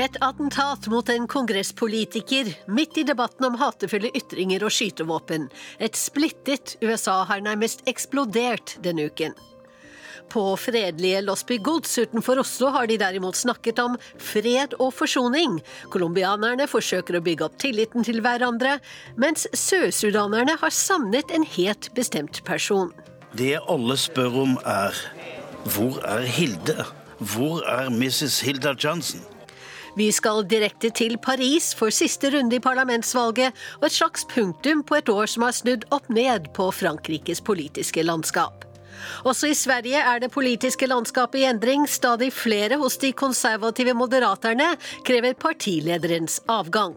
Et attentat mot en kongresspolitiker midt i debatten om hatefulle ytringer og skytevåpen. Et splittet USA har nærmest eksplodert denne uken. På fredelige Losby Goods utenfor Oslo har de derimot snakket om fred og forsoning. Colombianerne forsøker å bygge opp tilliten til hverandre, mens sørsudanerne har savnet en helt bestemt person. Det alle spør om er hvor er Hilde? Hvor er Mrs. Hilda Johnson? Vi skal direkte til Paris for siste runde i parlamentsvalget, og et slags punktum på et år som har snudd opp ned på Frankrikes politiske landskap. Også i Sverige er det politiske landskapet i endring. Stadig flere hos de konservative moderaterne krever partilederens avgang.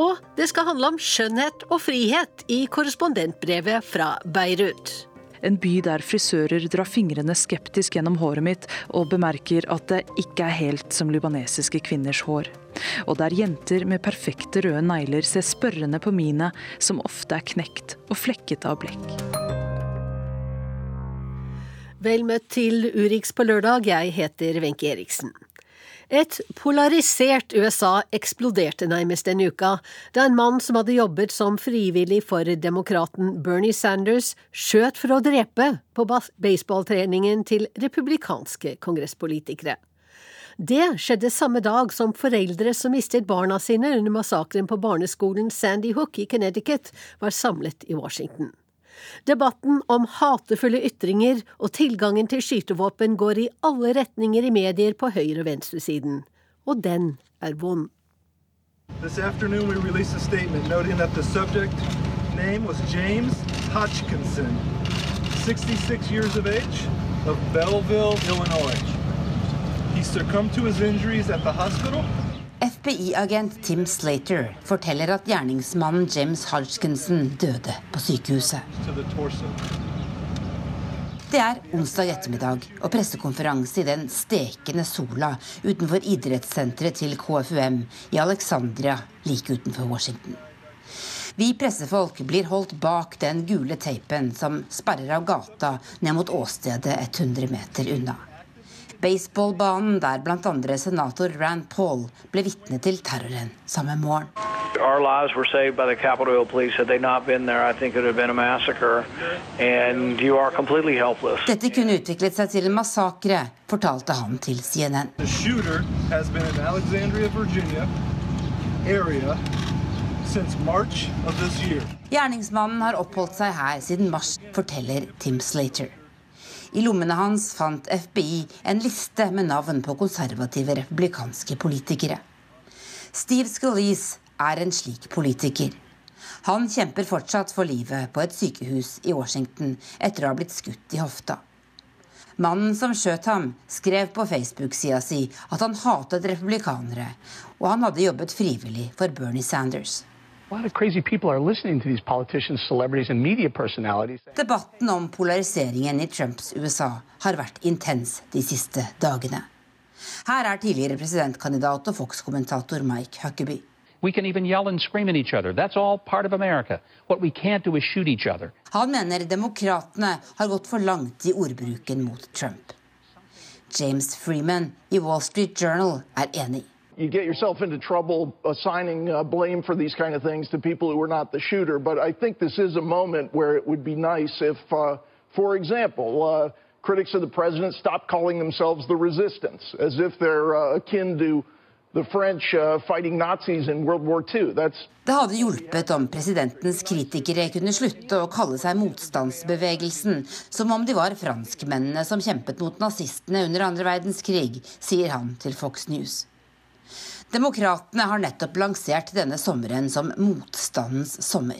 Og det skal handle om skjønnhet og frihet i korrespondentbrevet fra Beirut. En by der frisører drar fingrene skeptisk gjennom håret mitt og bemerker at det ikke er helt som libanesiske kvinners hår. Og der jenter med perfekte røde negler ser spørrende på mine, som ofte er knekt og flekket av blekk. Vel møtt til Urix på lørdag, jeg heter Wenche Eriksen. Et polarisert USA eksploderte nærmest denne uka da en mann som hadde jobbet som frivillig for demokraten Bernie Sanders, skjøt for å drepe på baseballtreningen til republikanske kongresspolitikere. Det skjedde samme dag som foreldre som mistet barna sine under massakren på barneskolen Sandy Hook i Connecticut, var samlet i Washington. Debatten om hatefulle ytringer og tilgangen til skytevåpen går i alle retninger i medier på høyre- og venstresiden. Og den er vond. This afternoon we released a statement noting that the subject name was James Hodgkinson, 66 years of age, Belleville, Illinois. He succumbed to his injuries at the hospital FBI-agent Tim Slater forteller at gjerningsmannen James Hodgkinson døde på sykehuset. Det er onsdag ettermiddag og pressekonferanse i den stekende sola utenfor idrettssenteret til KFUM i Alexandria like utenfor Washington. Vi pressefolk blir holdt bak den gule teipen som sperrer av gata ned mot åstedet 100 meter unna baseballbanen der bl.a. senator Rand Paul ble vitne til terroren samme morgen. Our lives were saved by the Capitol Hill police. Had they not been there, I think it would have been a massacre. And you are completely helpless. Dette kunne utviklet seg til en massakre, fortalte han til CNN. The shooter has been in Alexandria, Virginia area since March of this year. Gjerningsmannen har oppholdt seg her siden mars, forteller Tim Slater. I lommene hans fant FBI en liste med navn på konservative republikanske politikere. Steve Scalise er en slik politiker. Han kjemper fortsatt for livet på et sykehus i Washington etter å ha blitt skutt i hofta. Mannen som skjøt ham, skrev på Facebook-sida si at han hatet republikanere, og han hadde jobbet frivillig for Bernie Sanders. Debatten om polariseringen i Trumps USA har vært intens de siste dagene. Her er tidligere presidentkandidat og Fox-kommentator Mike Huckabee. Han mener demokratene har gått for langt i ordbruken mot Trump. James Freeman i Wall Street Journal er enig you get yourself into trouble assigning uh, blame for these kind of things to people who were not the shooter. But I think this is a moment where it would be nice if, uh, for example, uh, critics of the president stopped calling themselves the resistance, as if they're uh, akin to French uh, fighting Det hadde hjulpet om presidentens kritikere kunne slutte å kalle seg motstandsbevegelsen, som om de var franskmennene som kjempet mot nazistene under andre verdenskrig, sier han til Fox News. Demokratene har nettopp lansert denne sommeren som motstandens sommer.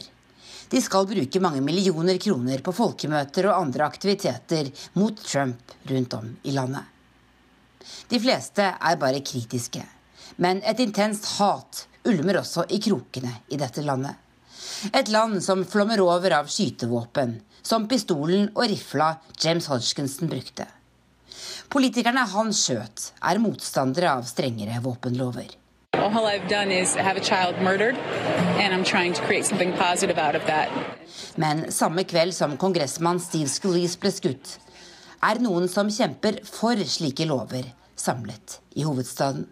De skal bruke mange millioner kroner på folkemøter og andre aktiviteter mot Trump rundt om i landet. De fleste er bare kritiske, men et intenst hat ulmer også i krokene i dette landet. Et land som flommer over av skytevåpen, som pistolen og rifla James Hodgkinson brukte. Politikerne han skjøt, er motstandere av strengere våpenlover. All I've done is have a child murdered, and I'm trying to create something positive out of that. Men samme kveld som kongressmann Steve Scalise ble skutt, er noen som kjemper for slike lover, samlet i hovedstaden.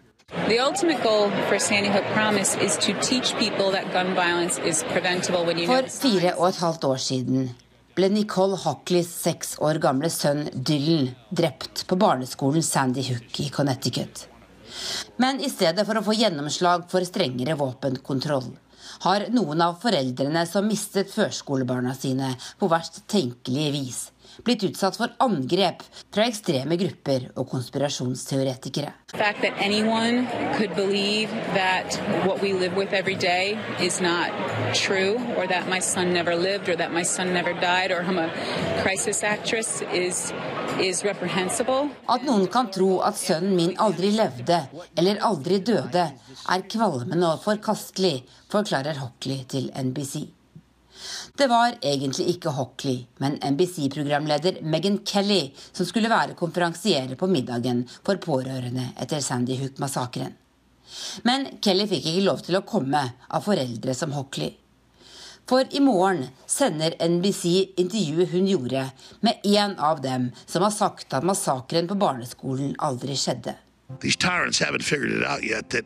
The ultimate goal for Sandy Hook Promise is to teach people that gun violence is preventable when you For fire og et halvt år siden ble Nicole Hockleys seks år gamle sønn Dylan drept på barneskolen Sandy Hook i Connecticut. Men i stedet for å få gjennomslag for strengere våpenkontroll, har noen av foreldrene som mistet førskolebarna sine på verst tenkelige vis, blitt utsatt for angrep fra ekstreme grupper og konspirasjonsteoretikere. True, or that my son never lived, or that my son never died, or I'm a crisis actress is. At noen kan tro at sønnen min aldri levde eller aldri døde, er kvalmende og forkastelig, forklarer Hockley til NBC. Det var egentlig ikke Hockley, men NBC-programleder Megan Kelly som skulle være konferansierer på middagen for pårørende etter Sandy Hook-massakren. Men Kelly fikk ikke lov til å komme av foreldre som Hockley. For i morgen sender NBC intervjuet hun gjorde med en av dem som har sagt at massakren på barneskolen aldri skjedde. These tyrants haven't figured it out yet that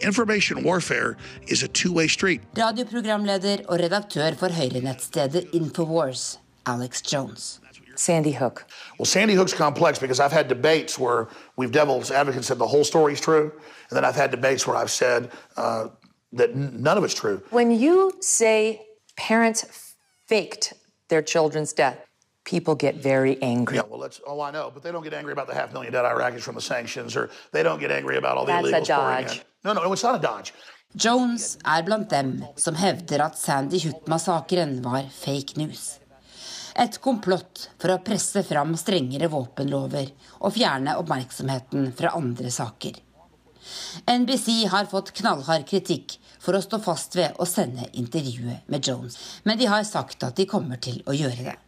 information warfare is a two-way street. Radioprogramleder og redaktør for høyrenettstedet Infowars, Alex Jones. Sandy Hook. Well, Sandy Hook's complex because I've had debates where we've devil's advocates said the whole story's true, and then I've had debates where I've said uh, that none of it's true. When you say parents faked their children's death, people get very angry. Yeah, well, that's oh, I know. But they don't get angry about the half million dead Iraqis from the sanctions, or they don't get angry about all the That's a illegals pouring dodge. in. No, no, it's not a dodge. Jones er blant dem som hevder at Sandy Hook-massakren var fake news. Et komplott for å presse fram strengere våpenlover og fjerne oppmerksomheten fra andre saker. NBC har fått knallhard kritikk for å stå fast ved å sende intervjuet med Jones, men de har sagt at de kommer til å gjøre det.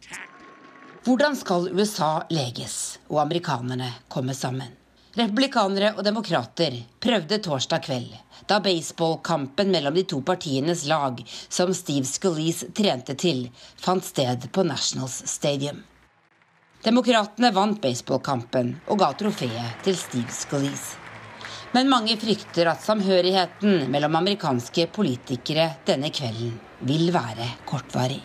Hvordan skal USA leges og amerikanerne komme sammen? Republikanere og demokrater prøvde torsdag kveld, da baseballkampen mellom de to partienes lag, som Steve Scalise trente til, fant sted på Nationals Stadium. Demokratene vant baseballkampen og ga trofeet til Steve Scalise. Men mange frykter at samhørigheten mellom amerikanske politikere denne kvelden vil være kortvarig.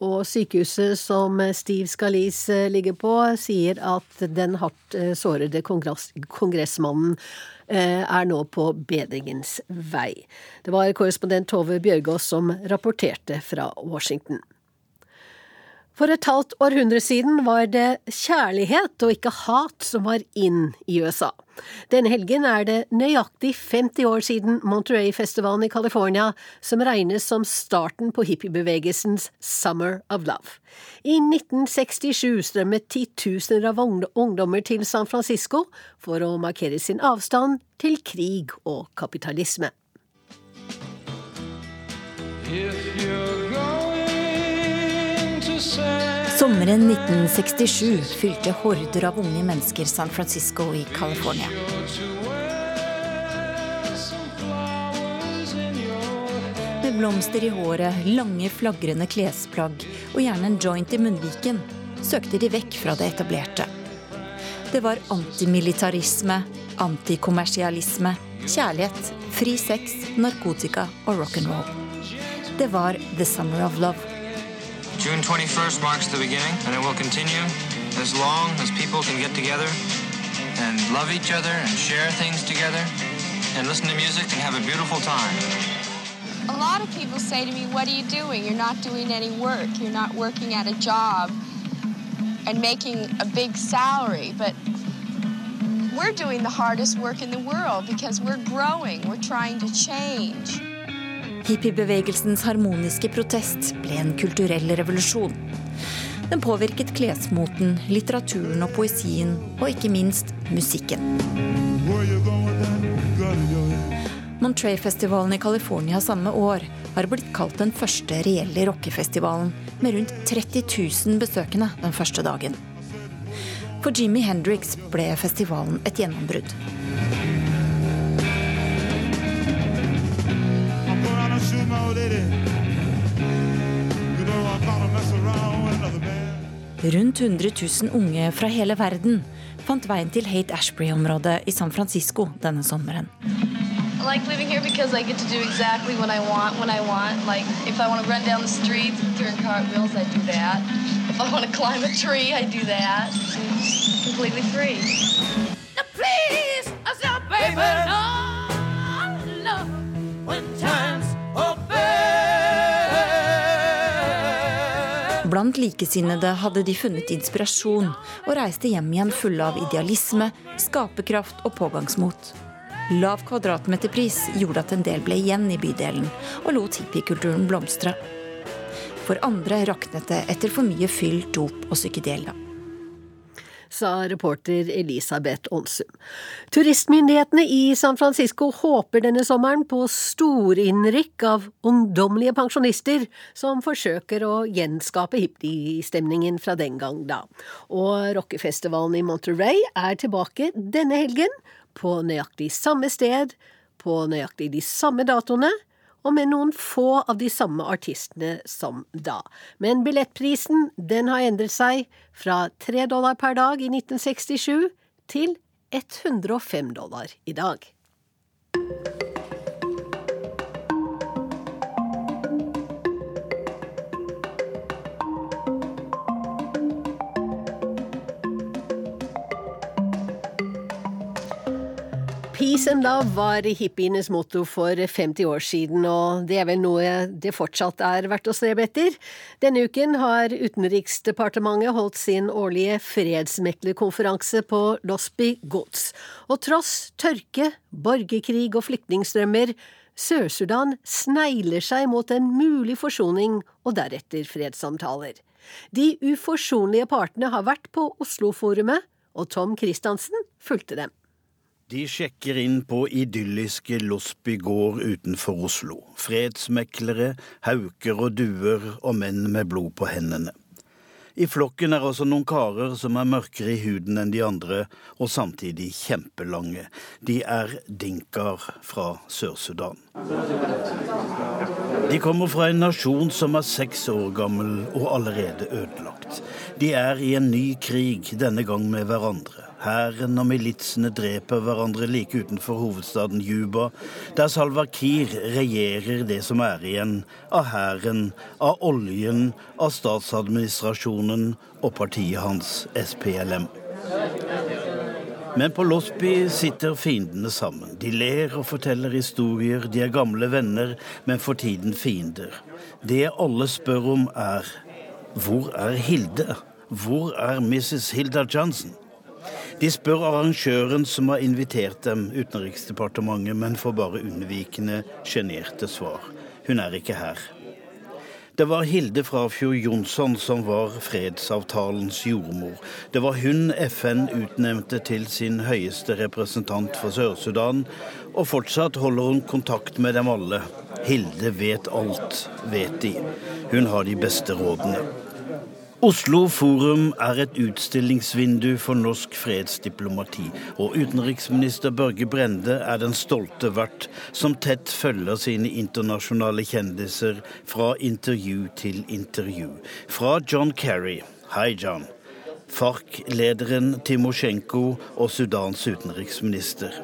Og sykehuset som Steve Scalise ligger på, sier at den hardt eh, sårede kongress kongressmannen eh, er nå på bedringens vei. Det var korrespondent Tove Bjørgaas som rapporterte fra Washington. For et halvt århundre siden var det kjærlighet og ikke hat som var inn i USA. Denne helgen er det nøyaktig 50 år siden Monterey-festivalen i California, som regnes som starten på hippiebevegelsens Summer of Love. I 1967 strømmet titusener av ungdommer til San Francisco for å markere sin avstand til krig og kapitalisme. Sommeren 1967 fylte horder av unge mennesker San Francisco i California. Med blomster i håret, lange, flagrende klesplagg og gjerne en joint i munnviken søkte de vekk fra det etablerte. Det var antimilitarisme, antikommersialisme, kjærlighet, fri sex, narkotika og rock'n'roll. Det var The Summer of Love. June 21st marks the beginning, and it will continue as long as people can get together and love each other and share things together and listen to music and have a beautiful time. A lot of people say to me, What are you doing? You're not doing any work. You're not working at a job and making a big salary. But we're doing the hardest work in the world because we're growing, we're trying to change. Hippiebevegelsens harmoniske protest ble en kulturell revolusjon. Den påvirket klesmoten, litteraturen og poesien, og ikke minst musikken. Montrey-festivalen i California samme år har blitt kalt den første reelle rockefestivalen, med rundt 30 000 besøkende den første dagen. For Jimmy Hendrix ble festivalen et gjennombrudd. Rundt 100 000 unge fra hele verden fant veien til Hate Ashbury-området i San Francisco denne sommeren. I like living here because I get to do exactly what I want when I want. Like if I want to run down the street doing cartwheels, I do that. If I want to climb a tree, I do that. It's completely free. Now please, I said, baby, no, Blant likesinnede hadde de funnet inspirasjon og reiste hjem igjen fulle av idealisme, skaperkraft og pågangsmot. Lav kvadratmeterpris gjorde at en del ble igjen i bydelen, og lot hippiekulturen blomstre. For andre raknet det etter for mye fyll, dop og psykedelia. Sa reporter Elisabeth Aansum. Turistmyndighetene i San Francisco håper denne sommeren på storinnrykk av ungdommelige pensjonister som forsøker å gjenskape hippiestemningen fra den gang da. Og rockefestivalen i Monterey er tilbake denne helgen, på nøyaktig samme sted, på nøyaktig de samme datoene, og med noen få av de samme artistene som da. Men billettprisen den har endret seg fra tre dollar per dag i 1967 til 105 dollar i dag. Peace and love var hippienes motto for 50 år siden, og det er vel noe det fortsatt er verdt å strebe etter. Denne uken har Utenriksdepartementet holdt sin årlige fredsmeklerkonferanse på Losby Gods. Og tross tørke, borgerkrig og flyktningstrømmer, Sør-Sudan snegler seg mot en mulig forsoning og deretter fredssamtaler. De uforsonlige partene har vært på Oslo-forumet, og Tom Christiansen fulgte dem. De sjekker inn på idylliske Losby gård utenfor Oslo. Fredsmeklere, hauker og duer og menn med blod på hendene. I flokken er også noen karer som er mørkere i huden enn de andre, og samtidig kjempelange. De er dinkaer fra Sør-Sudan. De kommer fra en nasjon som er seks år gammel og allerede ødelagt. De er i en ny krig, denne gang med hverandre. Hæren og militsene dreper hverandre like utenfor hovedstaden Juba, der Salwa Kiir regjerer det som er igjen av hæren, av oljen, av statsadministrasjonen og partiet hans, SPLM. Men på Losby sitter fiendene sammen. De ler og forteller historier. De er gamle venner, men for tiden fiender. Det alle spør om, er hvor er Hilde? Hvor er Mrs. Hilda Johnson? De spør arrangøren som har invitert dem, Utenriksdepartementet, men får bare unnvikende, sjenerte svar. Hun er ikke her. Det var Hilde Frafjord Jonsson som var fredsavtalens jordmor. Det var hun FN utnevnte til sin høyeste representant for Sør-Sudan, og fortsatt holder hun kontakt med dem alle. Hilde vet alt, vet de. Hun har de beste rådene. Oslo Forum er et utstillingsvindu for norsk fredsdiplomati, og utenriksminister Børge Brende er den stolte vert som tett følger sine internasjonale kjendiser fra intervju til intervju. Fra John Kerry, hei John, FARC-lederen Timosjenko og Sudans utenriksminister.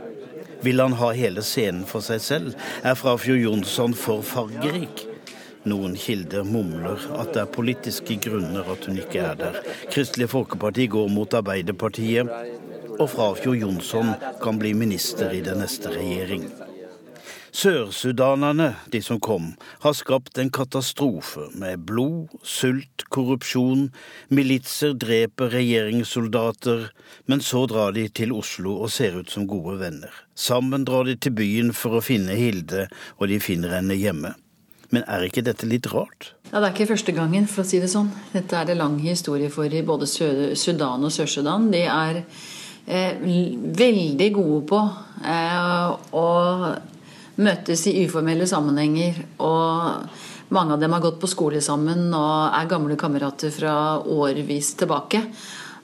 Vil han ha hele scenen for seg selv? Er Frafjord Jonsson for fargerik? Noen kilder mumler at det er politiske grunner at hun ikke er der. Kristelig Folkeparti går mot Arbeiderpartiet, og Frafjord Jonsson kan bli minister i den neste regjering. Sørsudanerne, de som kom, har skapt en katastrofe med blod, sult, korrupsjon. Militser dreper regjeringssoldater, men så drar de til Oslo og ser ut som gode venner. Sammen drar de til byen for å finne Hilde, og de finner henne hjemme. Men er ikke dette litt rart? Ja, Det er ikke første gangen, for å si det sånn. Dette er det lang historie for i både Sudan og Sør-Sudan. De er eh, veldig gode på eh, å møtes i uformelle sammenhenger. Og mange av dem har gått på skole sammen og er gamle kamerater fra årvis tilbake.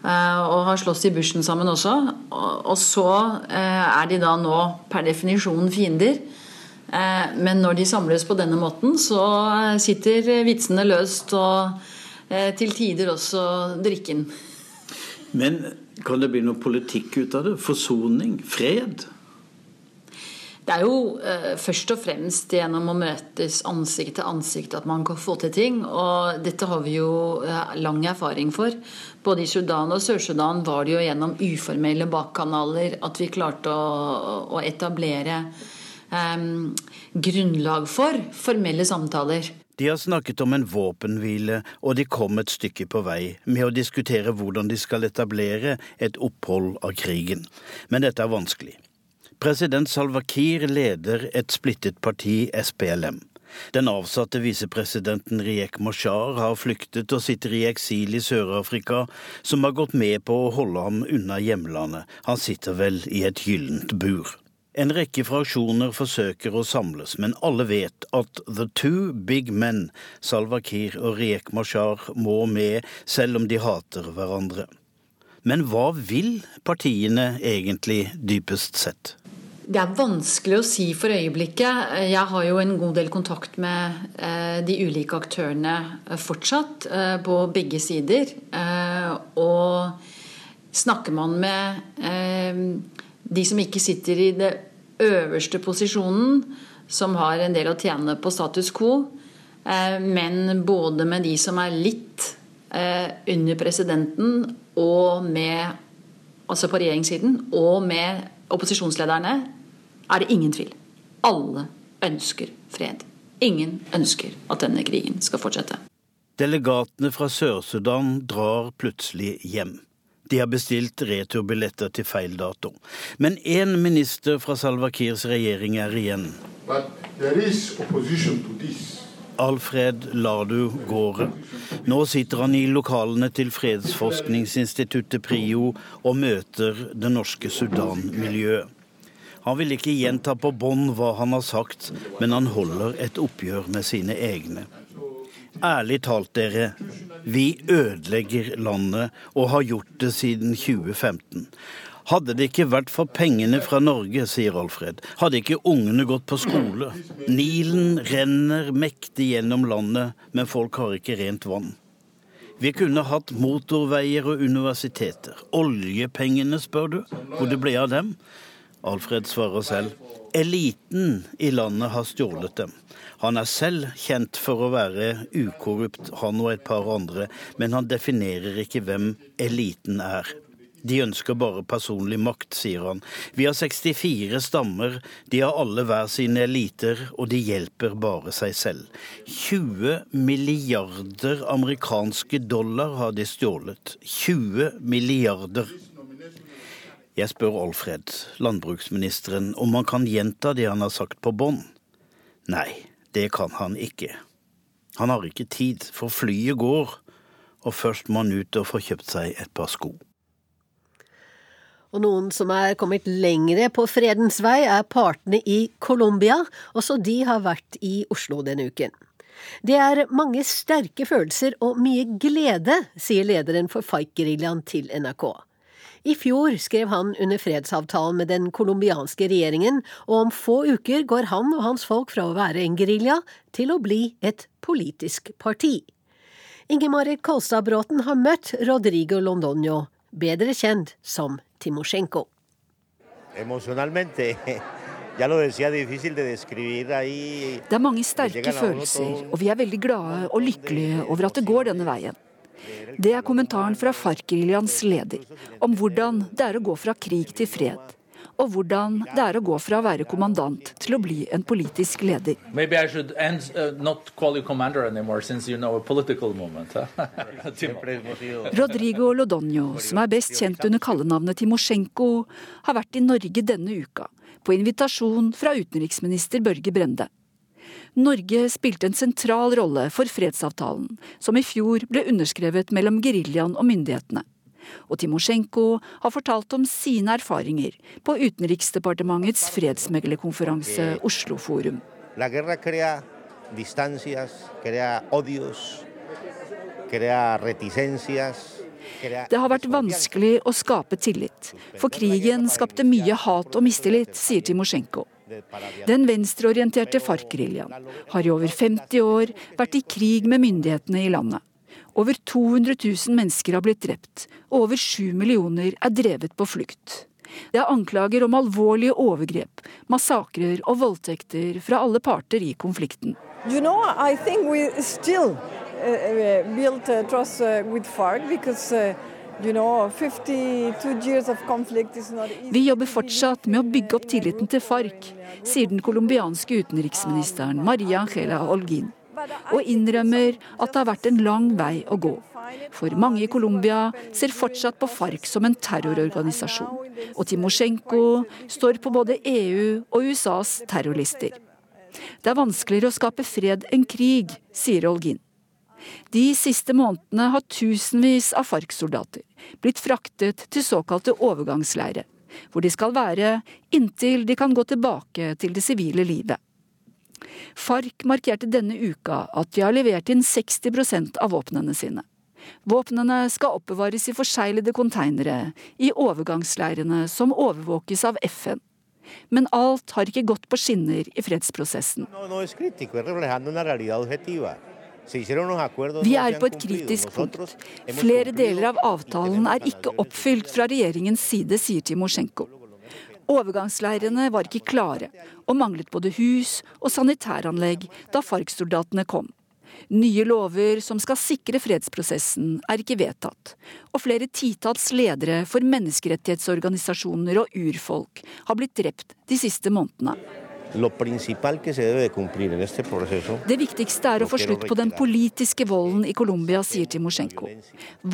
Eh, og har slåss i bushen sammen også. Og, så eh, er de da nå per definisjon fiender. Eh, men når de samles på denne måten, så sitter vitsene løst, og eh, til tider også drikken. Men Kan det bli noe politikk ut av det? Forsoning? Fred? Det er jo eh, først og fremst gjennom å møtes ansikt til ansikt at man kan få til ting. Og dette har vi jo eh, lang erfaring for. Både i Sudan og Sør-Sudan var det jo gjennom uformelle bakkanaler at vi klarte å, å etablere eh, grunnlag for formelle samtaler. De har snakket om en våpenhvile, og de kom et stykke på vei med å diskutere hvordan de skal etablere et opphold av krigen. Men dette er vanskelig. President Salva Kiir leder et splittet parti, SPLM. Den avsatte visepresidenten Riek Mashar har flyktet og sitter i eksil i Sør-Afrika, som har gått med på å holde ham unna hjemlandet. Han sitter vel i et gyllent bur. En rekke fraksjoner forsøker å samles, men alle vet at the two big men, Salva Kiir og Riek Mashar, må med, selv om de hater hverandre. Men hva vil partiene egentlig dypest sett? Det er vanskelig å si for øyeblikket. Jeg har jo en god del kontakt med eh, de ulike aktørene eh, fortsatt, eh, på begge sider. Og snakker man med de som ikke sitter i det øverste posisjonen, som har en del å tjene på status quo, men både med de som er litt under presidenten, og med altså på regjeringssiden, og med opposisjonslederne, er det ingen tvil. Alle ønsker fred. Ingen ønsker at denne krigen skal fortsette. Delegatene fra Sør-Sudan drar plutselig hjem. De har bestilt returbilletter til feil dato. Men én minister fra Salva Kirs regjering er igjen. Alfred Ladu Gårde. Nå sitter han i lokalene til fredsforskningsinstituttet PRIO og møter det norske Sudan-miljøet. Han vil ikke gjenta på bånd hva han har sagt, men han holder et oppgjør med sine egne. Ærlig talt, dere. Vi ødelegger landet, og har gjort det siden 2015. Hadde det ikke vært for pengene fra Norge, sier Alfred, hadde ikke ungene gått på skole. Nilen renner mektig gjennom landet, men folk har ikke rent vann. Vi kunne hatt motorveier og universiteter. Oljepengene, spør du. Hvor det ble av dem? Alfred svarer selv. Eliten i landet har stjålet dem. Han er selv kjent for å være ukorrupt, han og et par andre, men han definerer ikke hvem eliten er. De ønsker bare personlig makt, sier han. Vi har 64 stammer, de har alle hver sine eliter, og de hjelper bare seg selv. 20 milliarder amerikanske dollar har de stjålet. 20 milliarder. Jeg spør Alfred, landbruksministeren, om han kan gjenta det han har sagt på bånd. Nei, det kan han ikke. Han har ikke tid, for flyet går, og først må han ut og få kjøpt seg et par sko. Og noen som er kommet lengre på fredens vei, er partene i Colombia. Også de har vært i Oslo denne uken. Det er mange sterke følelser og mye glede, sier lederen for FAIC-geriljaen til NRK. I fjor skrev han under fredsavtalen med den colombianske regjeringen, og om få uker går han og hans folk fra å være en gerilja til å bli et politisk parti. Ingemarit Kolstad Bråten har møtt Rodrigo Londoño, bedre kjent som Timosjenko. Det er mange sterke følelser, og vi er veldig glade og lykkelige over at det går denne veien. Det er kommentaren fra FARC-geriljaens leder om hvordan det er å gå fra krig til fred. Og hvordan det er å gå fra å være kommandant til å bli en politisk leder. End, uh, anymore, you know moment, Rodrigo Lodonio, som er best kjent under kallenavnet Timosjenko, har vært i Norge denne uka, på invitasjon fra utenriksminister Børge Brende. Norge spilte en sentral rolle for fredsavtalen, som i fjor ble underskrevet mellom geriljaen og myndighetene. Og Timosjenko har fortalt om sine erfaringer på Utenriksdepartementets fredsmeglerkonferanse Oslo Forum. Det har vært vanskelig å skape tillit, for krigen skapte mye hat og mistillit, sier Timosjenko. Den venstreorienterte FARC-geriljaen har i over 50 år vært i krig med myndighetene i landet. Over 200 000 mennesker har blitt drept, og over 7 millioner er drevet på flukt. Det er anklager om alvorlige overgrep, massakrer og voldtekter fra alle parter i konflikten. You know, I think we still uh, build uh, trust uh, with FARC you know, 52 years of conflict is not easy. Vi jobber fortsatt med å bygge opp tilliten til FARC, sier den colombianske utenriksministeren Maria Angela Holguin, og innrømmer at det har vært en lang vei å gå. For mange i Colombia ser fortsatt på FARC som en terrororganisasjon. Og Timosjenko står på både EU og USAs terrorlister. Det er vanskeligere å skape fred enn krig, sier Olgin. De siste månedene har tusenvis av FARC-soldater blitt fraktet til såkalte overgangsleire, hvor de skal være inntil de kan gå tilbake til det sivile livet. FARC markerte denne uka at de har levert inn 60% av våpnene sine. Våpnene skal oppbevares i forseglede konteinere i overgangsleirene som overvåkes av FN. Men alt har ikke gått på skinner i fredsprosessen. Vi er på et kritisk punkt. Flere deler av avtalen er ikke oppfylt fra regjeringens side, sier Timosjenko. Overgangsleirene var ikke klare, og manglet både hus og sanitæranlegg da FARC-soldatene kom. Nye lover som skal sikre fredsprosessen, er ikke vedtatt, og flere titalls ledere for menneskerettighetsorganisasjoner og urfolk har blitt drept de siste månedene. Det viktigste er å få slutt på den politiske volden i Colombia, sier Timosjenko.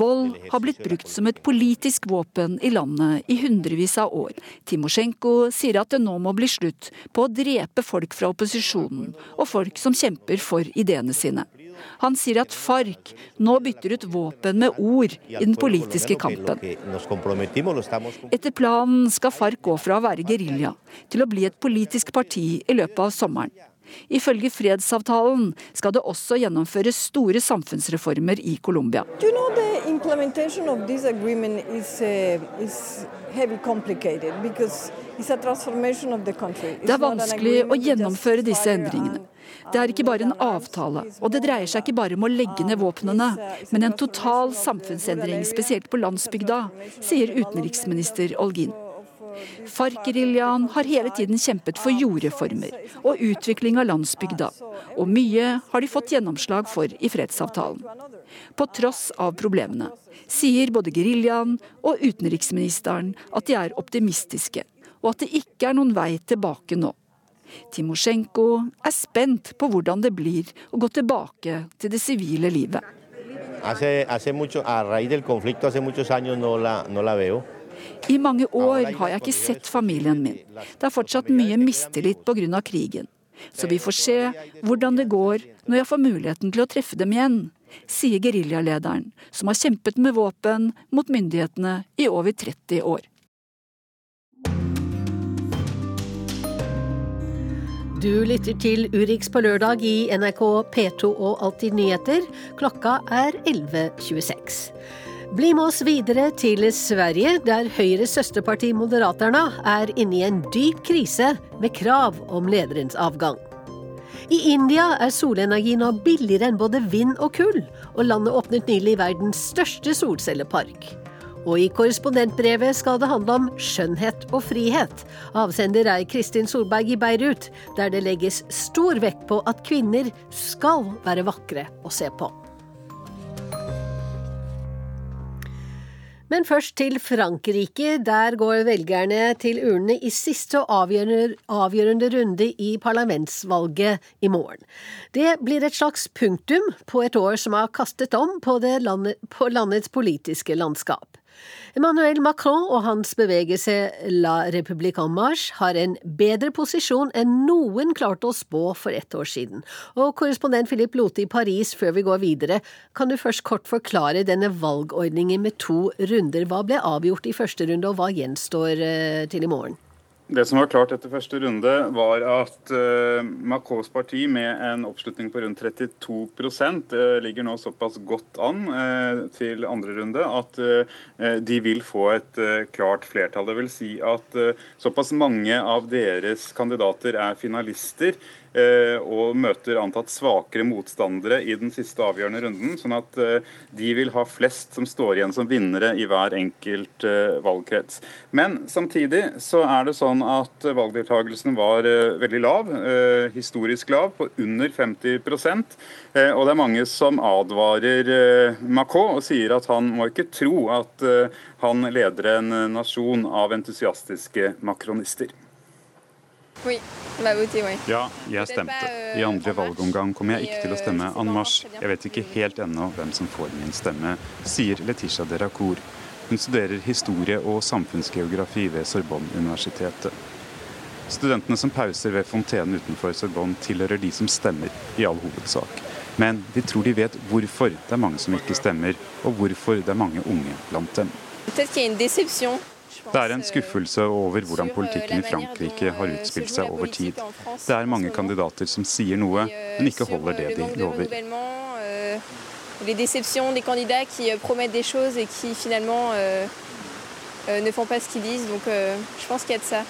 Vold har blitt brukt som et politisk våpen i landet i hundrevis av år. Timosjenko sier at det nå må bli slutt på å drepe folk fra opposisjonen og folk som kjemper for ideene sine. Han sier at FARC nå bytter ut våpen med ord i den politiske kampen. Etter planen skal FARC gå fra å være gerilja til å bli et politisk parti i løpet av sommeren. Ifølge fredsavtalen skal det også gjennomføres store samfunnsreformer i Colombia. You know, the implementation of this agreement is, is heavy complicated because it's a transformation of the country. It's Det er vanskelig å gjennomføre disse endringene. Det er ikke bare en avtale, og det dreier seg ikke bare om å legge ned våpnene, men en total samfunnsendring, spesielt på landsbygda, sier utenriksminister Olgin. FARC-geriljaen har hele tiden kjempet for jordreformer og utvikling av landsbygda, og mye har de fått gjennomslag for i fredsavtalen. På tross av problemene sier både geriljaen og utenriksministeren at de er optimistiske, og at det ikke er noen vei tilbake nå. Timosjenko er spent på hvordan det blir å gå tilbake til det sivile livet. I mange år har jeg ikke sett familien min. Det er fortsatt mye mistillit pga. krigen. Så vi får se hvordan det går når jeg får muligheten til å treffe dem igjen, sier geriljalederen, som har kjempet med våpen mot myndighetene i over 30 år. Du lytter til Urix på lørdag i NRK P2 og Alltid nyheter. Klokka er 11.26. Bli med oss videre til Sverige, der Høyres søsterparti Moderaterna er inne i en dyp krise med krav om lederens avgang. I India er solenergi nå billigere enn både vind og kull, og landet åpnet nylig verdens største solcellepark. Og i korrespondentbrevet skal det handle om skjønnhet og frihet. Avsender er Kristin Solberg i Beirut, der det legges stor vekt på at kvinner skal være vakre å se på. Men først til Frankrike. Der går velgerne til urnene i siste og avgjørende, avgjørende runde i parlamentsvalget i morgen. Det blir et slags punktum på et år som har kastet om på, landet, på landets politiske landskap. Emmanuel Macron og hans bevegelse La République en Marche har en bedre posisjon enn noen klarte å spå for ett år siden. Og korrespondent Philip Lote i Paris, før vi går videre, kan du først kort forklare denne valgordningen med to runder. Hva ble avgjort i første runde, og hva gjenstår eh, til i morgen? Det som var klart etter første runde, var at uh, Macrons parti med en oppslutning på rundt 32 uh, ligger nå såpass godt an uh, til andre runde at uh, de vil få et klart flertall. Det vil si at såpass mange av deres kandidater er finalister Eh, og møter antatt svakere motstandere i den siste avgjørende runden. Sånn at eh, de vil ha flest som står igjen som vinnere i hver enkelt eh, valgkrets. Men samtidig så er det sånn at valgdeltakelsen var veldig lav, historisk lav, på under 50% og det er mange som advarer Macron og sier at han må ikke tro at han leder en nasjon av entusiastiske makronister. Ja, jeg stemte. I andre valgomgang kommer jeg ikke til å stemme en masse. Jeg vet ikke helt ennå hvem som får min stemme, sier Letisha Deracour. Hun studerer historie og samfunnsgeografi ved Sorbonne-universitetet. Studentene som pauser ved fontenen utenfor Sorbonne, tilhører de som stemmer, i all hovedsak. Men de tror de vet hvorfor det er mange som ikke stemmer, og hvorfor det er mange unge blant dem. Det er en skuffelse over hvordan politikken i Frankrike har utspilt seg over tid. Det er mange kandidater som sier noe, men ikke holder det de lover. Les déceptions des candidats qui promettent des choses et qui finalement euh, euh, ne font pas ce qu'ils disent. Donc euh, je pense qu'il y a de ça.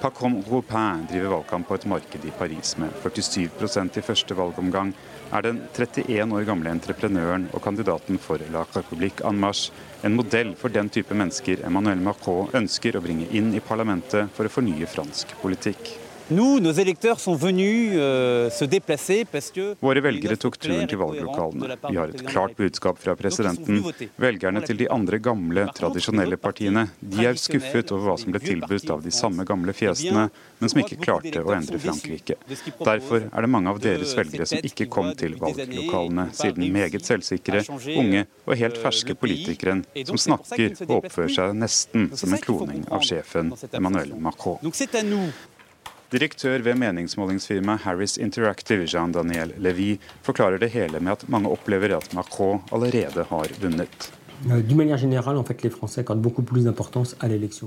Pacom Ropin driver valgkamp på et marked i Paris med 47% i første valgomgang er den 31 år gamle entreprenøren og kandidaten for La République en Marche en modell for den type mennesker Emmanuel Macron ønsker å bringe inn i parlamentet for å fornye fransk politikk. Nous, nos électeurs sont venus euh, se déplacer parce que Våre velgere tok turen til valglokalene. Vi har et klart budskap fra presidenten. Velgerne til de andre gamle, tradisjonelle partiene de er skuffet over hva som ble tilbudt av de samme gamle fjesene, men som ikke klarte å endre Frankrike. Derfor er det mange av deres velgere som ikke kom til valglokalene, sier den meget selvsikre, unge og helt ferske politikeren som snakker og oppfører seg nesten som en kloning av sjefen Emmanuel Macron. Direktør ved meningsmålingsfirmaet Harris Interactive, Jean-Daniel Levy, forklarer det hele med at mange opplever at Macron allerede har vunnet. Euh,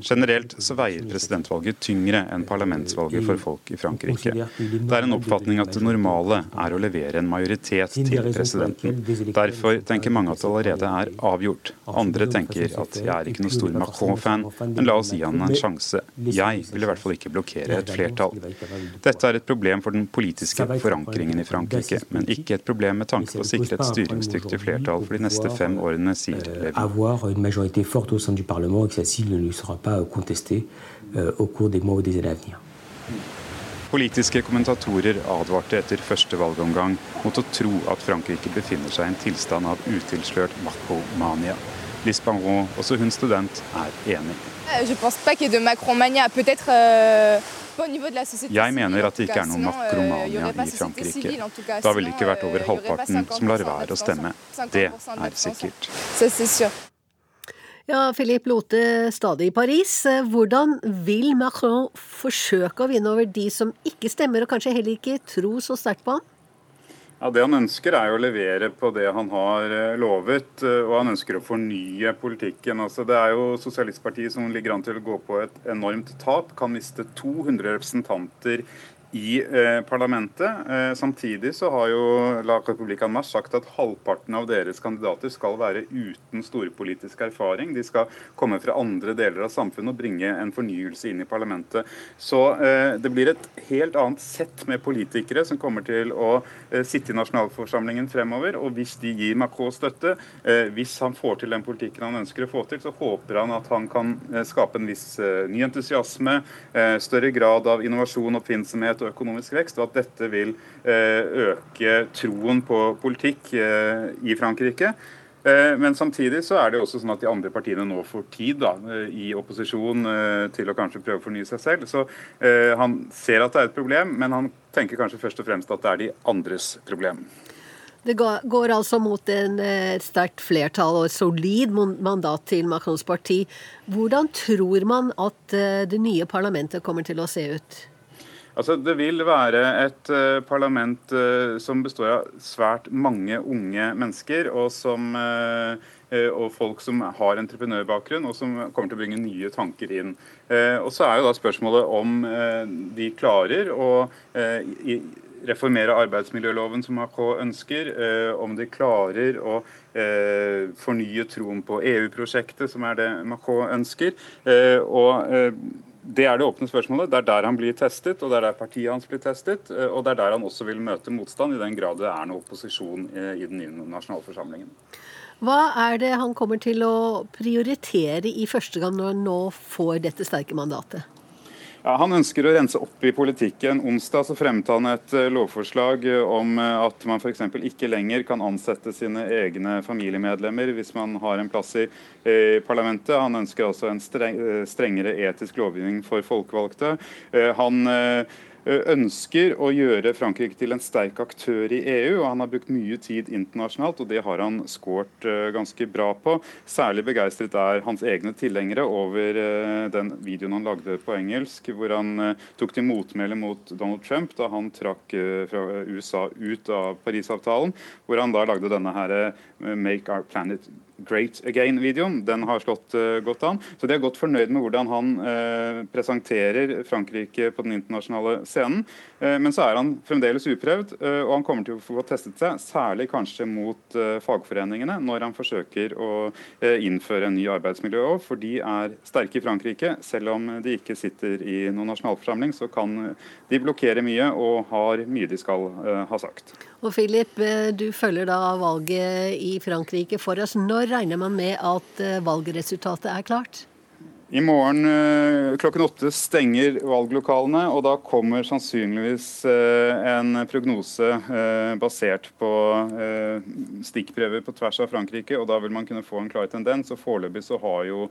Generelt så veier presidentvalget tyngre enn parlamentsvalget for folk i Frankrike. Det er en oppfatning at det normale er å levere en majoritet til presidenten. Derfor tenker mange at det allerede er avgjort. Andre tenker at jeg er ikke noen stor Macron-fan, men la oss gi han en sjanse. Jeg vil i hvert fall ikke blokkere et flertall. Dette er et problem for den politiske forankringen i Frankrike, men ikke et problem med tanke på å sikre et styringsdyktig flertall for de neste fem årene, sier avoir une majorité forte au sein du Parlement et que celle-ci ne lui sera pas contestée euh, au cours des mois ou des années à venir. Politiske kommentatorer advarte etter første valgomgang mot å tro at Frankrike befinner seg i en tilstand av utilslørt makromania. Liz Banron, også hun student, er enig. Je pense pas qu'il y ait de Macron-mania. Peut-être euh, jeg mener at det ikke er noe makromania i Frankrike. Da ville det ikke vært over halvparten som lar være å stemme. Det er sikkert. Ja, Philippe Lote, stadig i Paris. Hvordan vil Macron forsøke å vinne over de som ikke stemmer, og kanskje heller ikke tror så sterkt på ham? Ja, Det han ønsker er å levere på det han har eh, lovet, eh, og han ønsker å fornye politikken. Altså, det er jo Sosialistpartiet som ligger an til å gå på et enormt tap, kan miste 200 representanter i eh, parlamentet. Eh, samtidig så har jo La Republica Mars sagt at halvparten av deres kandidater skal være uten storpolitisk erfaring. De skal komme fra andre deler av samfunnet og bringe en fornyelse inn i parlamentet. Så eh, det blir et helt annet sett med politikere som kommer til å eh, sitte i nasjonalforsamlingen fremover. Og hvis de gir Macron støtte, eh, hvis han får til den politikken han ønsker å få til, så håper han at han kan eh, skape en viss ny entusiasme, større grad av innovasjon, oppfinnsomhet og økonomisk vekst, og at dette vil eh, øke troen på politikk eh, i Frankrike. Eh, men samtidig så er det også sånn at de andre partiene nå får tid da, i opposisjon til å kanskje prøve å fornye seg selv. Så han ser at det er et problem, men han tenker kanskje først og fremst at det er de andres problem. Det går altså mot en, et sterkt flertall og et solid mandat til Macrons parti. Hvordan tror man at det nye parlamentet kommer til å se ut? Altså, det vil være et uh, parlament uh, som består av svært mange unge mennesker, og som uh, og folk som har entreprenørbakgrunn, og som kommer til å bringe nye tanker inn. Og så er jo da spørsmålet om de klarer å reformere arbeidsmiljøloven som AK ønsker, om de klarer å fornye troen på EU-prosjektet, som er det Macron ønsker. og det er det åpne spørsmålet. Det er der han blir testet, og det er der partiet hans blir testet. Eh, og det er der han også vil møte motstand, i den grad det er noe opposisjon eh, i den nye nasjonalforsamlingen. Hva er det han kommer til å prioritere i første gang når han nå får dette sterke mandatet? Ja, han ønsker å rense opp i politikken. Onsdag så fremmet han et eh, lovforslag eh, om eh, at man f.eks. ikke lenger kan ansette sine egne familiemedlemmer hvis man har en plass i, parlamentet. Han ønsker altså en strengere etisk lovgivning for folkevalgte. Han ønsker å gjøre Frankrike til en sterk aktør i EU. og Han har brukt mye tid internasjonalt, og det har han skåret ganske bra på. Særlig begeistret er hans egne tilhengere over den videoen han lagde på engelsk, hvor han tok til motmæle mot Donald Trump da han trakk fra USA ut av Parisavtalen, hvor han da lagde denne her 'Make Our Planet Great Again-videoen. Den har slått uh, godt an. Så de er godt fornøyd med hvordan han uh, presenterer Frankrike på den internasjonale scenen. Uh, men så er han fremdeles uprøvd, og han kommer til å få testet seg, særlig kanskje mot fagforeningene, når han forsøker å innføre en ny arbeidsmiljølov. For de er sterke i Frankrike. Selv om de ikke sitter i noen nasjonalforsamling, så kan de blokkere mye og har mye de skal ha sagt. Og Philip, du følger da valget i Frankrike for oss. Når regner man med at eh, valgresultatet er klart? I morgen eh, klokken åtte stenger valglokalene, og da kommer sannsynligvis eh, en prognose basert på stikkprøver på tvers av Frankrike, og da vil man kunne få en klar tendens. og Foreløpig så har jo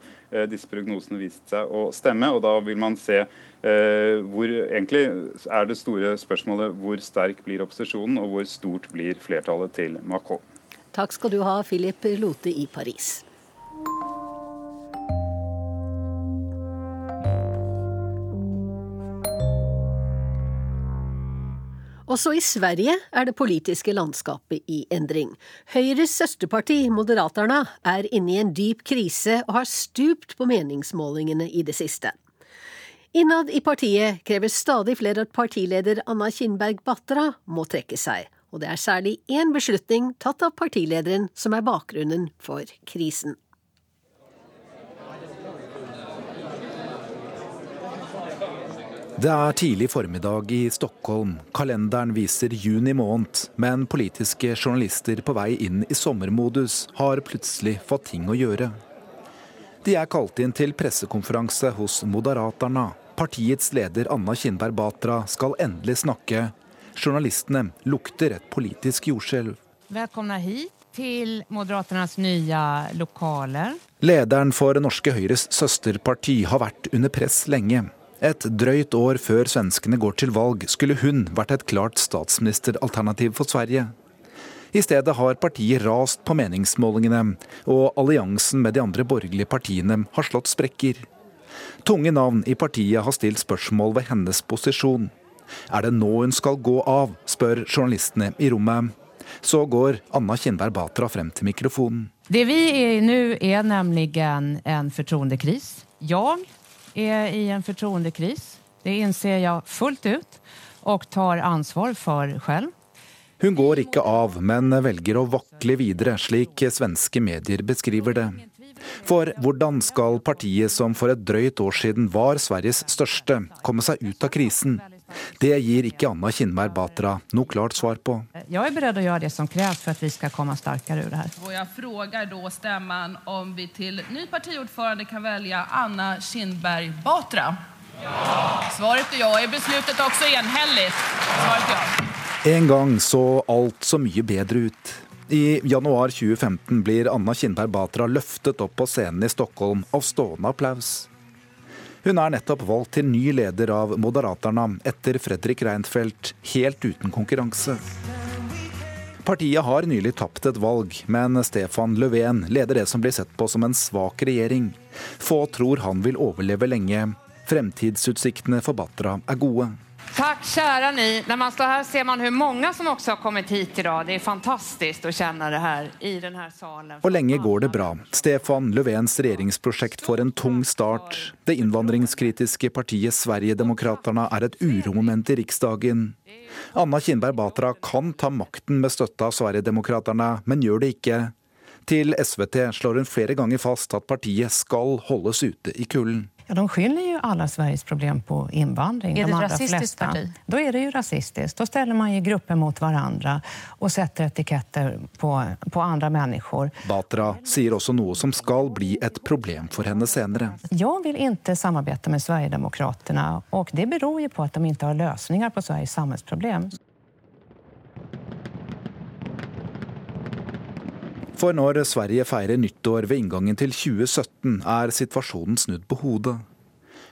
disse prognosene vist seg å stemme, og da vil man se hvor egentlig er det store spørsmålet hvor sterk blir opposisjonen, og hvor stort blir flertallet til Macron. Takk skal du ha, Philip Lote i Paris. Også i Sverige er det politiske landskapet i endring. Høyres søsterparti, Moderaterna, er inne i en dyp krise og har stupt på meningsmålingene i det siste. Innad i partiet krever stadig flere at partileder Anna Kinberg Batra må trekke seg, og det er særlig én beslutning tatt av partilederen som er bakgrunnen for krisen. Det er tidlig formiddag i Stockholm. Kalenderen viser juni måned, men politiske journalister på vei inn i sommermodus har plutselig fått ting å gjøre. De er kalt inn til pressekonferanse hos Moderaterna. Partiets leder Anna Kinberg Batra skal endelig snakke Journalistene lukter et politisk jordskjelv. Velkommen hit til Moderaternas nye lokaler. Lederen for Norske Høyres søsterparti har vært under press lenge. Et drøyt år før svenskene går til valg, skulle hun vært et klart statsministeralternativ for Sverige. I stedet har partiet rast på meningsmålingene, og alliansen med de andre borgerlige partiene har slått sprekker. Tunge navn i partiet har stilt spørsmål ved hennes posisjon. Er det nå hun skal gå av, spør journalistene i rommet. Så går Anna Kindberg Batra frem til mikrofonen. Det vi er i nå, er nemlig en fortroendekris. Jeg er i en förtroendekris. Det innser jeg fullt ut og tar ansvar for selv. Hun går ikke av, men velger å vakle videre, slik svenske medier beskriver det. For hvordan skal partiet som for et drøyt år siden var Sveriges største, komme seg ut av krisen? Det gir ikke Anna Kinberg Batra noe klart svar på. Jeg er beredt å gjøre det som kreves for at vi skal komme sterkere ut det her. Og jeg spør da stemmen om vi til ny partiordfører kan velge Anna Kinberg Batra. Ja. Svaret er ja. Er besluttet også enhellig? Svaret ja. En gang så alt så mye bedre ut. I januar 2015 blir Anna Kinberg Batra løftet opp på scenen i Stockholm av stående applaus. Hun er nettopp valgt til ny leder av Moderaterna etter Fredrik Reinfeldt, helt uten konkurranse. Partiet har nylig tapt et valg, men Stefan Löfven leder det som blir sett på som en svak regjering. Få tror han vil overleve lenge. Fremtidsutsiktene for Batra er gode. Takk, kjære ni. Når man står her, ser man hvor mange som også har kommet hit i dag. Det er fantastisk å kjenne det her i denne salen. Og lenge går det bra. Stefan Löfvens regjeringsprosjekt får en tung start. Det innvandringskritiske partiet Sverigedemokraterna er et uromoment i Riksdagen. Anna Kinberg Batra kan ta makten med støtte av Sverigedemokraterna, men gjør det ikke. Til SVT slår hun flere ganger fast at partiet skal holdes ute i kulden. Ja, de skyller jo alle Sveriges problem på innvandring. Er det de rasistiskt rasistisk parti? Da er det jo rasistisk. Da steller man jo grupper mot hverandre og sätter etiketter på, på andre mennesker. Batra sier også noe som skal bli et problem for henne senere. Jeg vil ikke samarbeide med Sverigedemokraterna, og det beror jo på at de ikke har løsninger på Sveriges samfunnsproblem. For når Sverige feirer nyttår ved inngangen til 2017, er situasjonen snudd på hodet.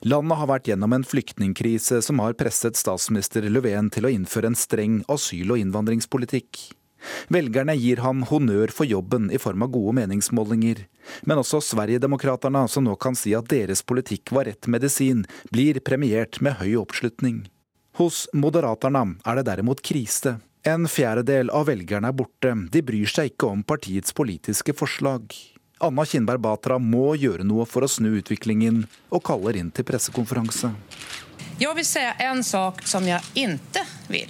Landet har vært gjennom en flyktningkrise som har presset statsminister Löfven til å innføre en streng asyl- og innvandringspolitikk. Velgerne gir ham honnør for jobben i form av gode meningsmålinger. Men også Sverigedemokraterna, som nå kan si at deres politikk var rett medisin, blir premiert med høy oppslutning. Hos Moderaterna er det derimot krise. En fjerdedel av velgerne er borte. De bryr seg ikke om partiets politiske forslag. Anna Kinberg Batra må gjøre noe for å snu utviklingen, og kaller inn til pressekonferanse. Jeg vil si en sak som jeg ikke vil.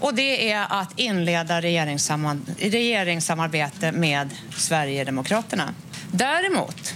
Og det er å innlede regjeringssamarbeidet med Sverigedemokraterna. Derimot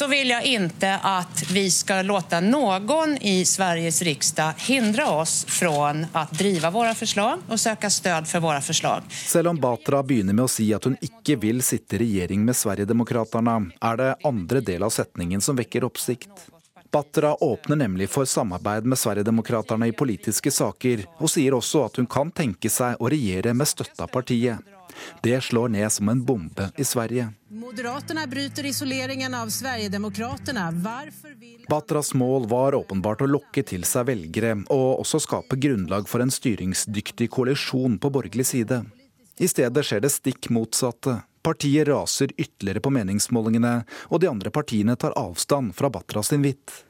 så vil jeg ikke at vi skal låte noen i Sveriges riksdag hindre oss fra å drive våre forslag og søke støtte for våre forslag. Selv om Batra begynner med å si at hun ikke vil sitte i regjering med Sverigedemokraterna, er det andre del av setningen som vekker oppsikt. Batra åpner nemlig for samarbeid med Sverigedemokraterna i politiske saker, og sier også at hun kan tenke seg å regjere med støtte av partiet. Det slår ned som en bombe i Sverige. Moderaterna bryter isoleringen av Sverigedemokraterna. Vil Batras mål var åpenbart å lokke til seg velgere, og også skape grunnlag for en styringsdyktig koalisjon på borgerlig side. I stedet skjer det stikk motsatte. Partiet raser ytterligere på meningsmålingene, og de andre partiene tar avstand fra Batras invitt.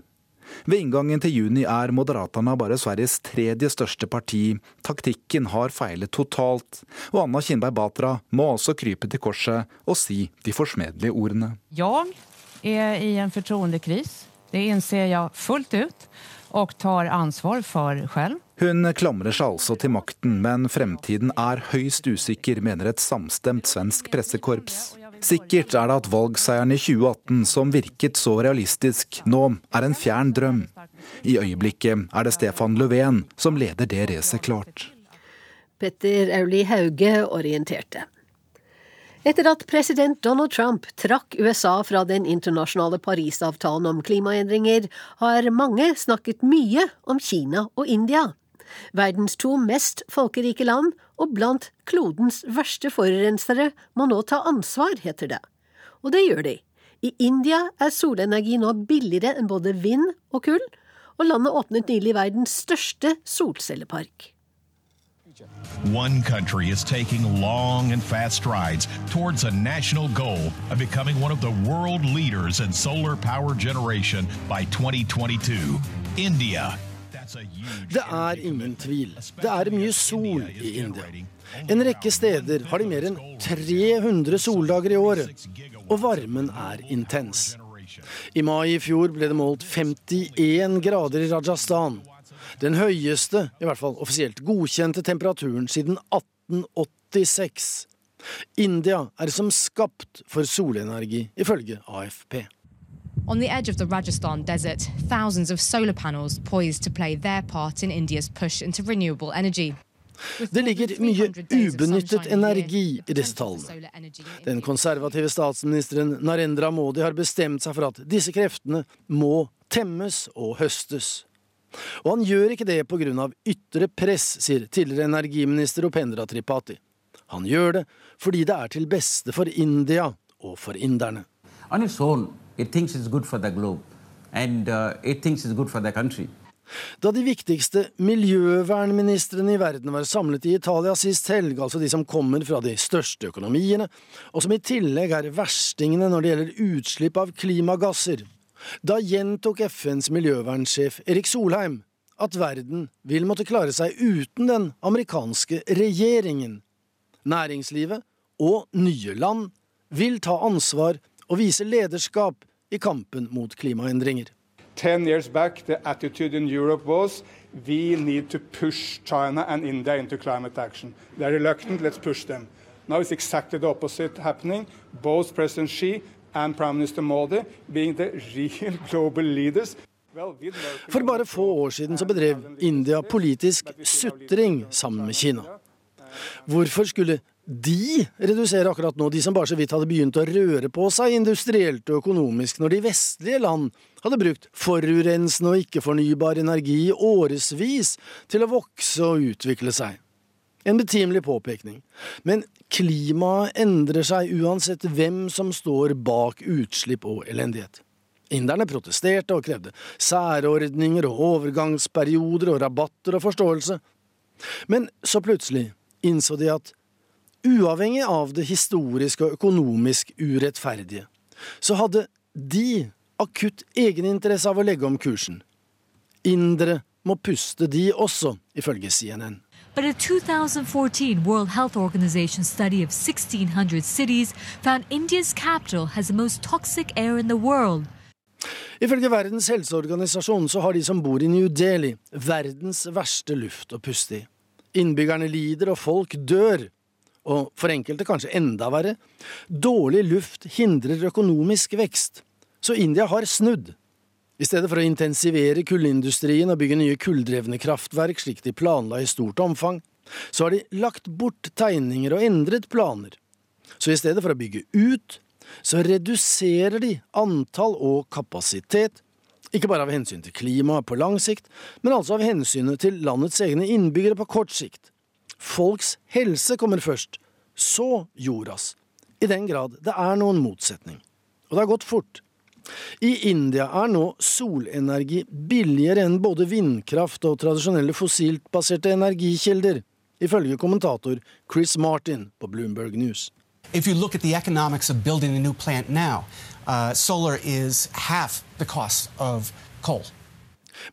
Ved inngangen til juni er Moderaterna bare Sveriges tredje største parti. Taktikken har feilet totalt, og Anna Kinberg Batra må også krype til korset og si de forsmedelige ordene. Jeg er i en fortroendekris. Det innser jeg fullt ut og tar ansvar for selv. Hun klamrer seg altså til makten, men fremtiden er høyst usikker, mener et samstemt svensk pressekorps. Sikkert er det at valgseieren i 2018, som virket så realistisk, nå er en fjern drøm. I øyeblikket er det Stefan Löfven som leder det racet klart. Petter Auli Hauge orienterte. Etter at president Donald Trump trakk USA fra den internasjonale Parisavtalen om klimaendringer, har mange snakket mye om Kina og India. Verdens to mest folkerike land og blant klodens verste forurensere må nå ta ansvar, heter det. Og det gjør de. I India er solenergi nå billigere enn både vind og kull, og landet åpnet nylig verdens største solcellepark. One country is taking long and fast strides towards a national goal of becoming one of the world leaders in solar power generation by 2022. India. Det er ingen tvil. Det er mye sol i India. En rekke steder har de mer enn 300 soldager i året, og varmen er intens. I mai i fjor ble det målt 51 grader i Rajasthan. Den høyeste, i hvert fall offisielt godkjente temperaturen siden 1886. India er som skapt for solenergi, ifølge AFP. On the edge of the Rajasthan desert, thousands of solar panels poised to play their part in India's push into renewable energy. Det ligger mye ubenyttet energi i disse tallene. Den konservative statsministeren Narendra Modi har bestemt seg for at disse kreftene må temmes og høstes. Og han gjør ikke det pga. ytre press, sier tidligere energiminister Opendra Tripathi. Han gjør det fordi det er til beste for India og for inderne. On its own, it thinks it's good for the globe, and uh, it thinks it's good for the country. Da de viktigste miljøvernministrene i verden var samlet i Italia sist helg, altså de som kommer fra de største økonomiene, og som i tillegg er verstingene når det gjelder utslipp av klimagasser, da gjentok FNs miljøvernsjef Erik Solheim at verden vil måtte klare seg uten den amerikanske regjeringen. Næringslivet og nye land vil ta ansvar og vise lederskap i kampen mot klimaendringer. 10 years back, the attitude in Europe was we need to push China and India into climate action. They're reluctant, let's push them. Now it's exactly the opposite happening. Both President Xi and Prime Minister Modi being the real global leaders. For bare få år siden så bedrev India politisk sutring sammen med Kina. Hvorfor skulle de reduserer akkurat nå, de som bare så vidt hadde begynt å røre på seg industrielt og økonomisk, når de vestlige land hadde brukt forurensende og ikke-fornybar energi i årevis til å vokse og utvikle seg. En betimelig påpekning, men klimaet endrer seg uansett hvem som står bak utslipp og elendighet. Inderne protesterte og krevde særordninger og overgangsperioder og rabatter og forståelse. Men så plutselig innså de at uavhengig av det historiske og økonomisk urettferdige, så hadde de akutt egeninteresse av å legge om kursen. Indere må puste, de også, ifølge CNN. But a 2014 World Health Organization study of 1,600 cities found India's capital has the most toxic air in the world. Ifølge Verdens helseorganisasjon så har de som bor i New Delhi, verdens verste luft å puste i. Innbyggerne lider, og folk dør. Og for enkelte kanskje enda verre. Dårlig luft hindrer økonomisk vekst. Så India har snudd. I stedet for å intensivere kullindustrien og bygge nye kulldrevne kraftverk slik de planla i stort omfang, så har de lagt bort tegninger og endret planer. Så i stedet for å bygge ut, så reduserer de antall og kapasitet, ikke bare av hensyn til klimaet på lang sikt, men altså av hensynet til landets egne innbyggere på kort sikt. Folks helse kommer først, så jordas. I den grad det er noen motsetning. Og det har gått fort. I India er nå solenergi billigere enn både vindkraft og tradisjonelle fossilt baserte energikilder, ifølge kommentator Chris Martin på Bloomberg News. If you look at the economics of building a new plant now, uh, solar is half the cost of coal.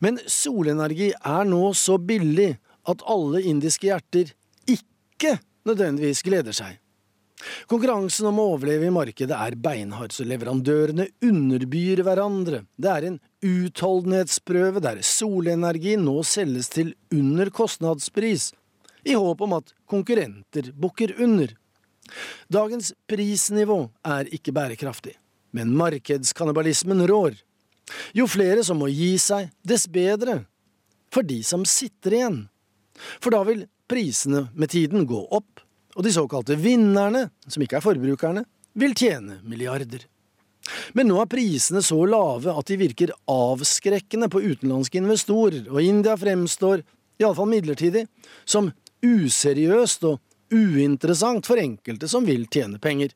Men solenergi er nå så billig at alle indiske hjerter ikke nødvendigvis gleder seg. Konkurransen om å overleve i markedet er beinhard, så leverandørene underbyr hverandre. Det er en utholdenhetsprøve der solenergi nå selges til under kostnadspris, i håp om at konkurrenter bukker under. Dagens prisnivå er ikke bærekraftig, men markedskannibalismen rår. Jo flere som må gi seg, dess bedre. For de som sitter igjen. For da vil prisene med tiden gå opp, og de såkalte vinnerne, som ikke er forbrukerne, vil tjene milliarder. Men nå er prisene så lave at de virker avskrekkende på utenlandske investorer, og India fremstår, iallfall midlertidig, som useriøst og uinteressant for enkelte som vil tjene penger.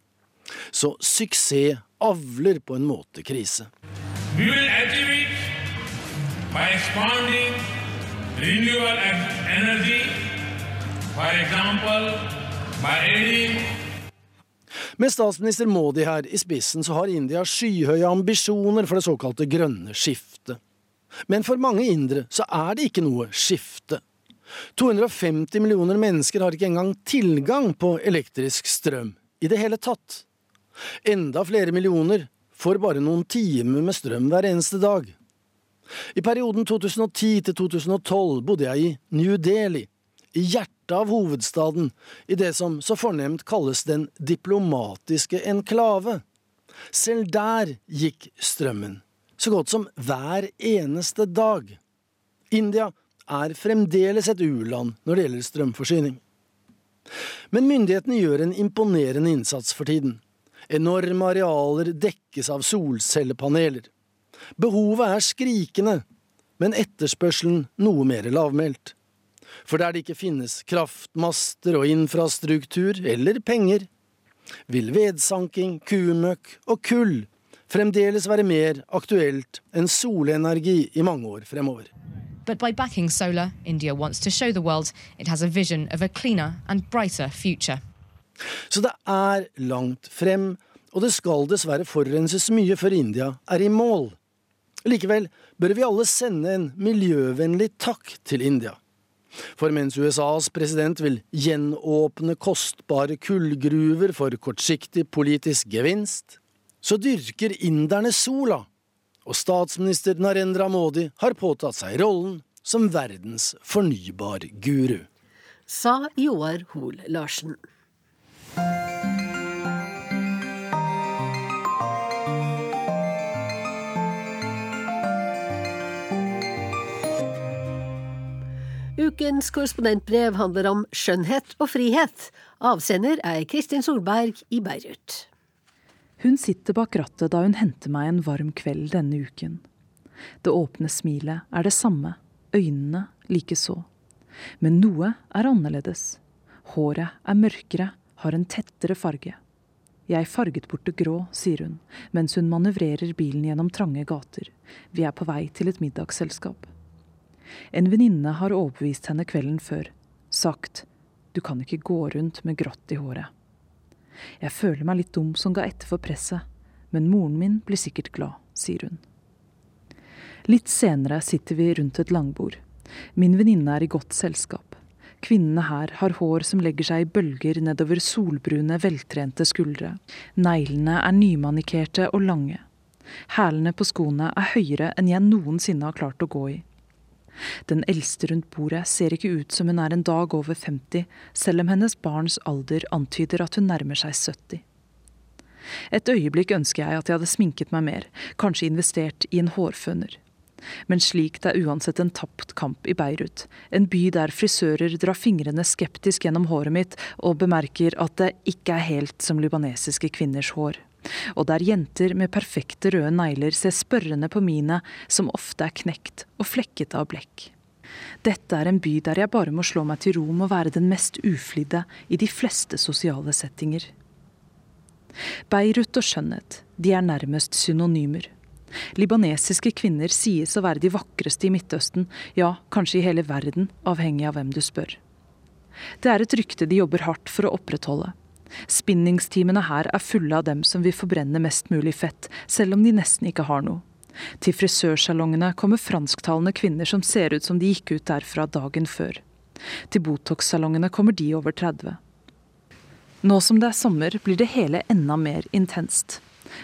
Så suksess avler på en måte krise. We will achieve it by expanding renewable energy, Med statsminister Modi her i spissen så har India skyhøye ambisjoner for det såkalte grønne skiftet. Men for mange indere så er det ikke noe skifte. 250 millioner mennesker har ikke engang tilgang på elektrisk strøm i det hele tatt. Enda flere millioner får bare noen timer med strøm hver eneste dag. I perioden 2010 til 2012 bodde jeg i New Delhi, i hjertet av hovedstaden, i det som så fornemt kalles den diplomatiske enklave. Selv der gikk strømmen, så godt som hver eneste dag. India er fremdeles et u-land når det gjelder strømforsyning. Men myndighetene gjør en imponerende innsats for tiden. Enorme arealer dekkes av solcellepaneler. Behovet er skrikende, men etterspørselen noe mer lavmælt. For der det ikke finnes kraftmaster og infrastruktur eller penger, vil vedsanking, kumøkk og kull fremdeles være mer aktuelt enn solenergi i mange år fremover. But by backing solar, India wants to show the world it has a vision of a cleaner and brighter future. Så det er langt frem, og det skal dessverre forurenses mye før India er i mål. Likevel bør vi alle sende en miljøvennlig takk til India. For mens USAs president vil gjenåpne kostbare kullgruver for kortsiktig politisk gevinst, så dyrker inderne sola, og statsminister Narendra Modi har påtatt seg rollen som verdens fornybar-guru. Sa Joar Hoel Larsen. Ukens korrespondentbrev handler om skjønnhet og frihet. Avsender er Kristin Solberg i Beirut. Hun sitter bak rattet da hun henter meg en varm kveld denne uken. Det åpne smilet er det samme, øynene likeså. Men noe er annerledes. Håret er mørkere, har en tettere farge. Jeg farget bort det grå, sier hun, mens hun manøvrerer bilen gjennom trange gater. Vi er på vei til et middagsselskap. En venninne har overbevist henne kvelden før, sagt du kan ikke gå rundt med grått i håret. Jeg føler meg litt dum som ga etter for presset, men moren min blir sikkert glad, sier hun. Litt senere sitter vi rundt et langbord. Min venninne er i godt selskap. Kvinnene her har hår som legger seg i bølger nedover solbrune, veltrente skuldre. Neglene er nymanikerte og lange. Hælene på skoene er høyere enn jeg noensinne har klart å gå i. Den eldste rundt bordet ser ikke ut som hun er en dag over 50, selv om hennes barns alder antyder at hun nærmer seg 70. Et øyeblikk ønsker jeg at jeg hadde sminket meg mer, kanskje investert i en hårføner. Men slik det er uansett en tapt kamp i Beirut, en by der frisører drar fingrene skeptisk gjennom håret mitt og bemerker at det ikke er helt som libanesiske kvinners hår og der jenter med perfekte røde negler ser spørrende på mine, som ofte er knekt og flekket av blekk. Dette er en by der jeg bare må slå meg til ro med å være den mest uflidde i de fleste sosiale settinger. Beirut og skjønnhet, de er nærmest synonymer. Libanesiske kvinner sies å være de vakreste i Midtøsten, ja, kanskje i hele verden, avhengig av hvem du spør. Det er et rykte de jobber hardt for å opprettholde, Spinningstimene her er fulle av dem som vil forbrenne mest mulig fett, selv om de nesten ikke har noe. Til frisørsalongene kommer fransktalende kvinner som ser ut som de gikk ut derfra dagen før. Til Botox-salongene kommer de over 30. Nå som det er sommer, blir det hele enda mer intenst.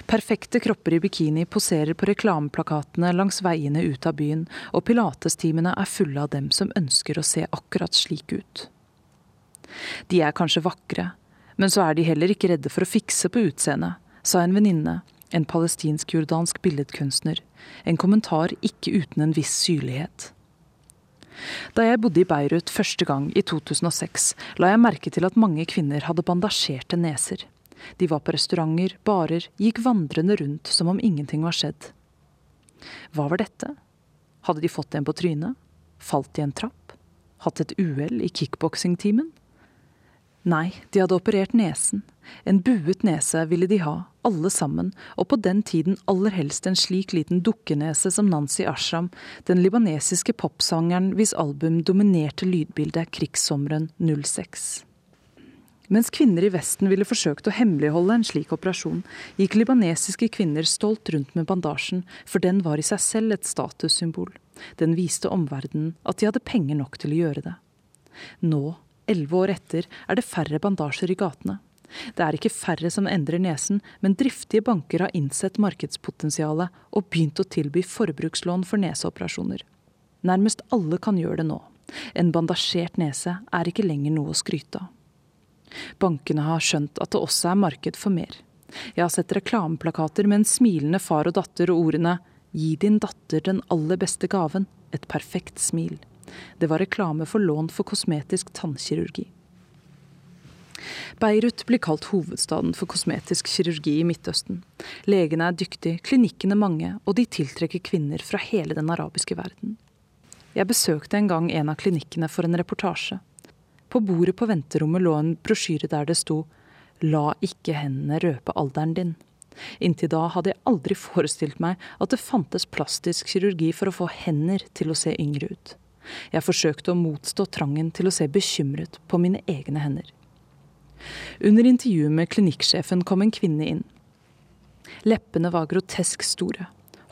Perfekte kropper i bikini poserer på reklameplakatene langs veiene ut av byen, og pilatestimene er fulle av dem som ønsker å se akkurat slik ut. De er kanskje vakre, men så er de heller ikke redde for å fikse på utseendet, sa en venninne, en palestinsk-jordansk billedkunstner, en kommentar ikke uten en viss syrlighet. Da jeg bodde i Beirut første gang i 2006, la jeg merke til at mange kvinner hadde bandasjerte neser. De var på restauranter, barer, gikk vandrende rundt som om ingenting var skjedd. Hva var dette? Hadde de fått en på trynet? Falt i en trapp? Hatt et uhell i kickboksingtimen? Nei, de hadde operert nesen. En buet nese ville de ha, alle sammen, og på den tiden aller helst en slik liten dukkenese som Nancy Ashram, den libanesiske popsangeren hvis album dominerte lydbildet krigssommeren 06. Mens kvinner i Vesten ville forsøkt å hemmeligholde en slik operasjon, gikk libanesiske kvinner stolt rundt med bandasjen, for den var i seg selv et statussymbol. Den viste omverdenen at de hadde penger nok til å gjøre det. Nå elleve år etter er det færre bandasjer i gatene. Det er ikke færre som endrer nesen, men driftige banker har innsett markedspotensialet og begynt å tilby forbrukslån for neseoperasjoner. Nærmest alle kan gjøre det nå. En bandasjert nese er ikke lenger noe å skryte av. Bankene har skjønt at det også er marked for mer. Jeg har sett reklameplakater med en smilende far og datter og ordene Gi din datter den aller beste gaven, et perfekt smil. Det var reklame for lån for kosmetisk tannkirurgi. Beirut blir kalt hovedstaden for kosmetisk kirurgi i Midtøsten. Legene er dyktige, klinikkene mange, og de tiltrekker kvinner fra hele den arabiske verden. Jeg besøkte en gang en av klinikkene for en reportasje. På bordet på venterommet lå en brosjyre der det sto 'La ikke hendene røpe alderen din'. Inntil da hadde jeg aldri forestilt meg at det fantes plastisk kirurgi for å få hender til å se yngre ut. Jeg forsøkte å motstå trangen til å se bekymret på mine egne hender. Under intervjuet med klinikksjefen kom en kvinne inn. Leppene var grotesk store.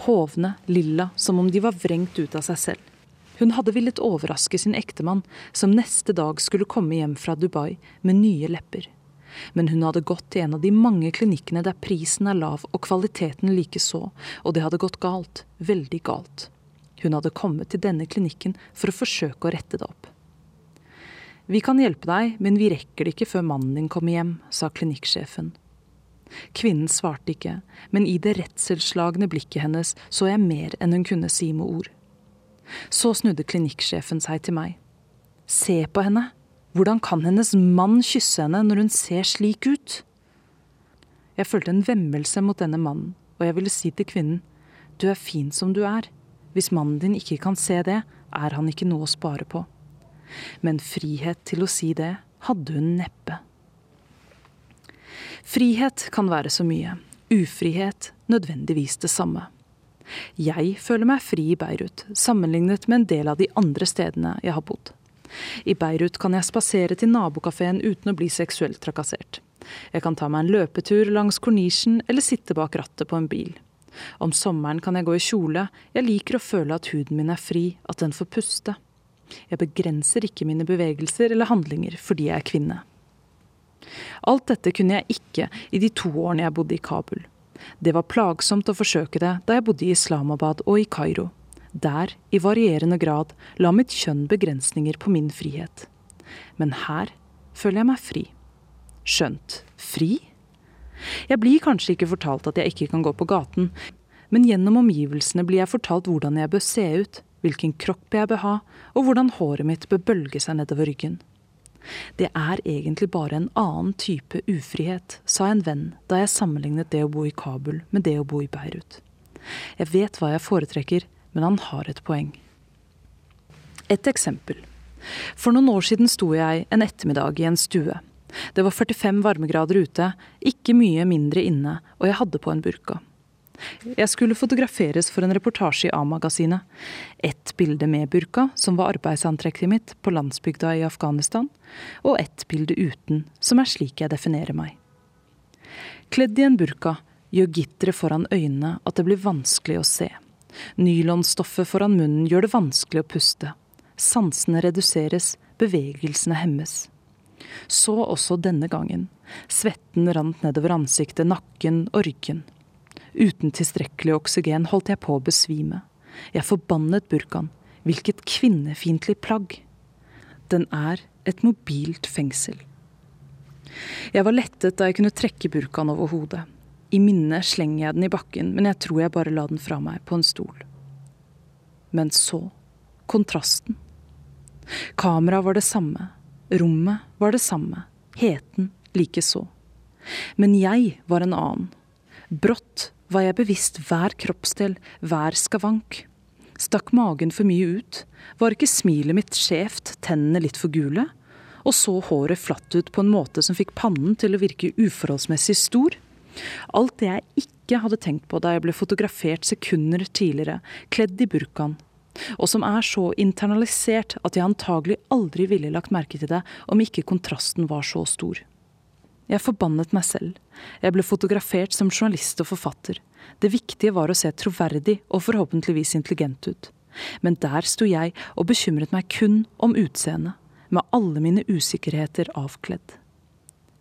Hovne, lilla, som om de var vrengt ut av seg selv. Hun hadde villet overraske sin ektemann, som neste dag skulle komme hjem fra Dubai med nye lepper. Men hun hadde gått til en av de mange klinikkene der prisen er lav og kvaliteten likeså, og det hadde gått galt, veldig galt. Hun hadde kommet til denne klinikken for å forsøke å rette det opp. Vi kan hjelpe deg, men vi rekker det ikke før mannen din kommer hjem, sa klinikksjefen. Kvinnen svarte ikke, men i det redselsslagne blikket hennes så jeg mer enn hun kunne si med ord. Så snudde klinikksjefen seg til meg. Se på henne! Hvordan kan hennes mann kysse henne når hun ser slik ut? Jeg følte en vemmelse mot denne mannen, og jeg ville si til kvinnen, du er fin som du er. Hvis mannen din ikke kan se det, er han ikke noe å spare på. Men frihet til å si det hadde hun neppe. Frihet kan være så mye, ufrihet nødvendigvis det samme. Jeg føler meg fri i Beirut, sammenlignet med en del av de andre stedene jeg har bodd. I Beirut kan jeg spasere til nabokafeen uten å bli seksuelt trakassert. Jeg kan ta meg en løpetur langs kornisjen eller sitte bak rattet på en bil. Om sommeren kan jeg gå i kjole, jeg liker å føle at huden min er fri, at den får puste. Jeg begrenser ikke mine bevegelser eller handlinger fordi jeg er kvinne. Alt dette kunne jeg ikke i de to årene jeg bodde i Kabul. Det var plagsomt å forsøke det da jeg bodde i Islamabad og i Kairo. Der, i varierende grad, la mitt kjønn begrensninger på min frihet. Men her føler jeg meg fri. Skjønt fri? Jeg blir kanskje ikke fortalt at jeg ikke kan gå på gaten, men gjennom omgivelsene blir jeg fortalt hvordan jeg bør se ut, hvilken kropp jeg bør ha, og hvordan håret mitt bør bølge seg nedover ryggen. Det er egentlig bare en annen type ufrihet, sa en venn da jeg sammenlignet det å bo i Kabul med det å bo i Beirut. Jeg vet hva jeg foretrekker, men han har et poeng. Et eksempel. For noen år siden sto jeg en ettermiddag i en stue. Det var 45 varmegrader ute, ikke mye mindre inne, og jeg hadde på en burka. Jeg skulle fotograferes for en reportasje i A-magasinet. Ett bilde med burka, som var arbeidsantrekket mitt på landsbygda i Afghanistan, og ett bilde uten, som er slik jeg definerer meg. Kledd i en burka gjør gitteret foran øynene at det blir vanskelig å se. Nylonstoffet foran munnen gjør det vanskelig å puste. Sansene reduseres, bevegelsene hemmes. Så også denne gangen. Svetten rant nedover ansiktet, nakken og ryggen. Uten tilstrekkelig oksygen holdt jeg på å besvime. Jeg forbannet burkaen. Hvilket kvinnefiendtlig plagg. Den er et mobilt fengsel. Jeg var lettet da jeg kunne trekke burkaen over hodet. I minnet slenger jeg den i bakken, men jeg tror jeg bare la den fra meg på en stol. Men så kontrasten. Kameraet var det samme. Rommet var det samme. Heten likeså. Men jeg var en annen. Brått var jeg bevisst hver kroppsdel, hver skavank. Stakk magen for mye ut? Var ikke smilet mitt skjevt, tennene litt for gule? Og så håret flatt ut på en måte som fikk pannen til å virke uforholdsmessig stor? Alt det jeg ikke hadde tenkt på da jeg ble fotografert sekunder tidligere, kledd i burkaen, og som er så internalisert at jeg antagelig aldri ville lagt merke til det om ikke kontrasten var så stor. Jeg forbannet meg selv. Jeg ble fotografert som journalist og forfatter. Det viktige var å se troverdig og forhåpentligvis intelligent ut. Men der sto jeg og bekymret meg kun om utseendet, med alle mine usikkerheter avkledd.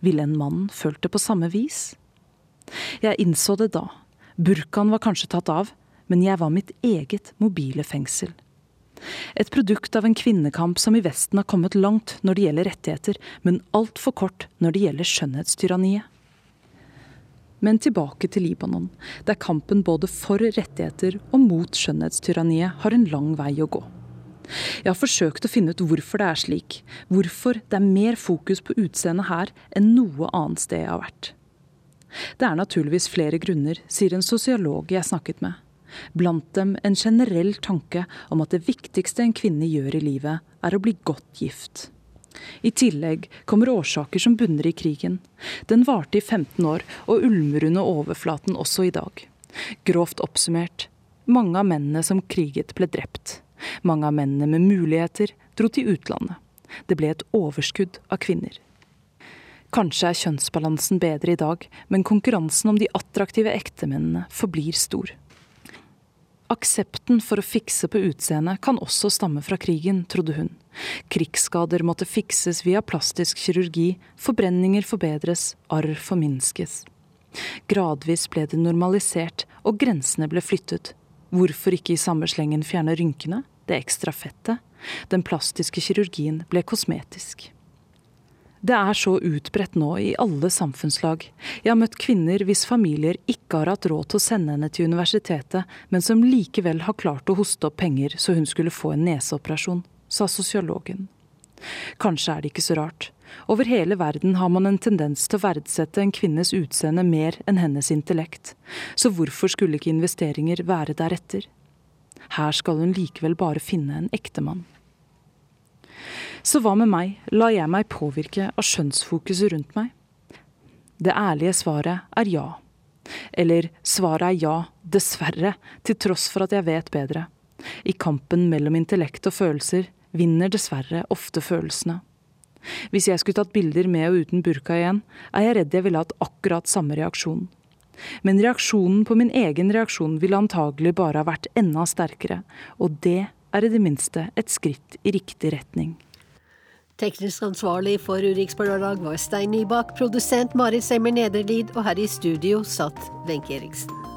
Ville en mann følt det på samme vis? Jeg innså det da. Burkaen var kanskje tatt av, men jeg var mitt eget mobile fengsel. Et produkt av en kvinnekamp som i Vesten har kommet langt når det gjelder rettigheter, men altfor kort når det gjelder skjønnhetstyranniet. Men tilbake til Libanon, der kampen både for rettigheter og mot skjønnhetstyranniet har en lang vei å gå. Jeg har forsøkt å finne ut hvorfor det er slik, hvorfor det er mer fokus på utseendet her enn noe annet sted jeg har vært. Det er naturligvis flere grunner, sier en sosiolog jeg snakket med. Blant dem en generell tanke om at det viktigste en kvinne gjør i livet, er å bli godt gift. I tillegg kommer årsaker som bunner i krigen. Den varte i 15 år og ulmer under overflaten også i dag. Grovt oppsummert mange av mennene som kriget, ble drept. Mange av mennene med muligheter dro til utlandet. Det ble et overskudd av kvinner. Kanskje er kjønnsbalansen bedre i dag, men konkurransen om de attraktive ektemennene forblir stor. Aksepten for å fikse på utseendet kan også stamme fra krigen, trodde hun. Krigsskader måtte fikses via plastisk kirurgi, forbrenninger forbedres, arr forminskes. Gradvis ble det normalisert, og grensene ble flyttet. Hvorfor ikke i samme slengen fjerne rynkene, det ekstra fettet? Den plastiske kirurgien ble kosmetisk. Det er så utbredt nå i alle samfunnslag. Jeg har møtt kvinner hvis familier ikke har hatt råd til å sende henne til universitetet, men som likevel har klart å hoste opp penger så hun skulle få en neseoperasjon, sa sosiologen. Kanskje er det ikke så rart. Over hele verden har man en tendens til å verdsette en kvinnes utseende mer enn hennes intellekt. Så hvorfor skulle ikke investeringer være deretter? Her skal hun likevel bare finne en ektemann. Så hva med meg, lar jeg meg påvirke av skjønnsfokuset rundt meg? Det ærlige svaret er ja. Eller svaret er ja, dessverre, til tross for at jeg vet bedre. I kampen mellom intellekt og følelser vinner dessverre ofte følelsene. Hvis jeg skulle tatt bilder med og uten burka igjen, er jeg redd jeg ville hatt akkurat samme reaksjon. Men reaksjonen på min egen reaksjon ville antagelig bare ha vært enda sterkere, og det er i det minste et skritt i riktig retning. Teknisk ansvarlig for Urix på lørdag var Stein Nybakk, produsent Marit Semmer Nederlid, og her i studio satt Wenche Eriksen.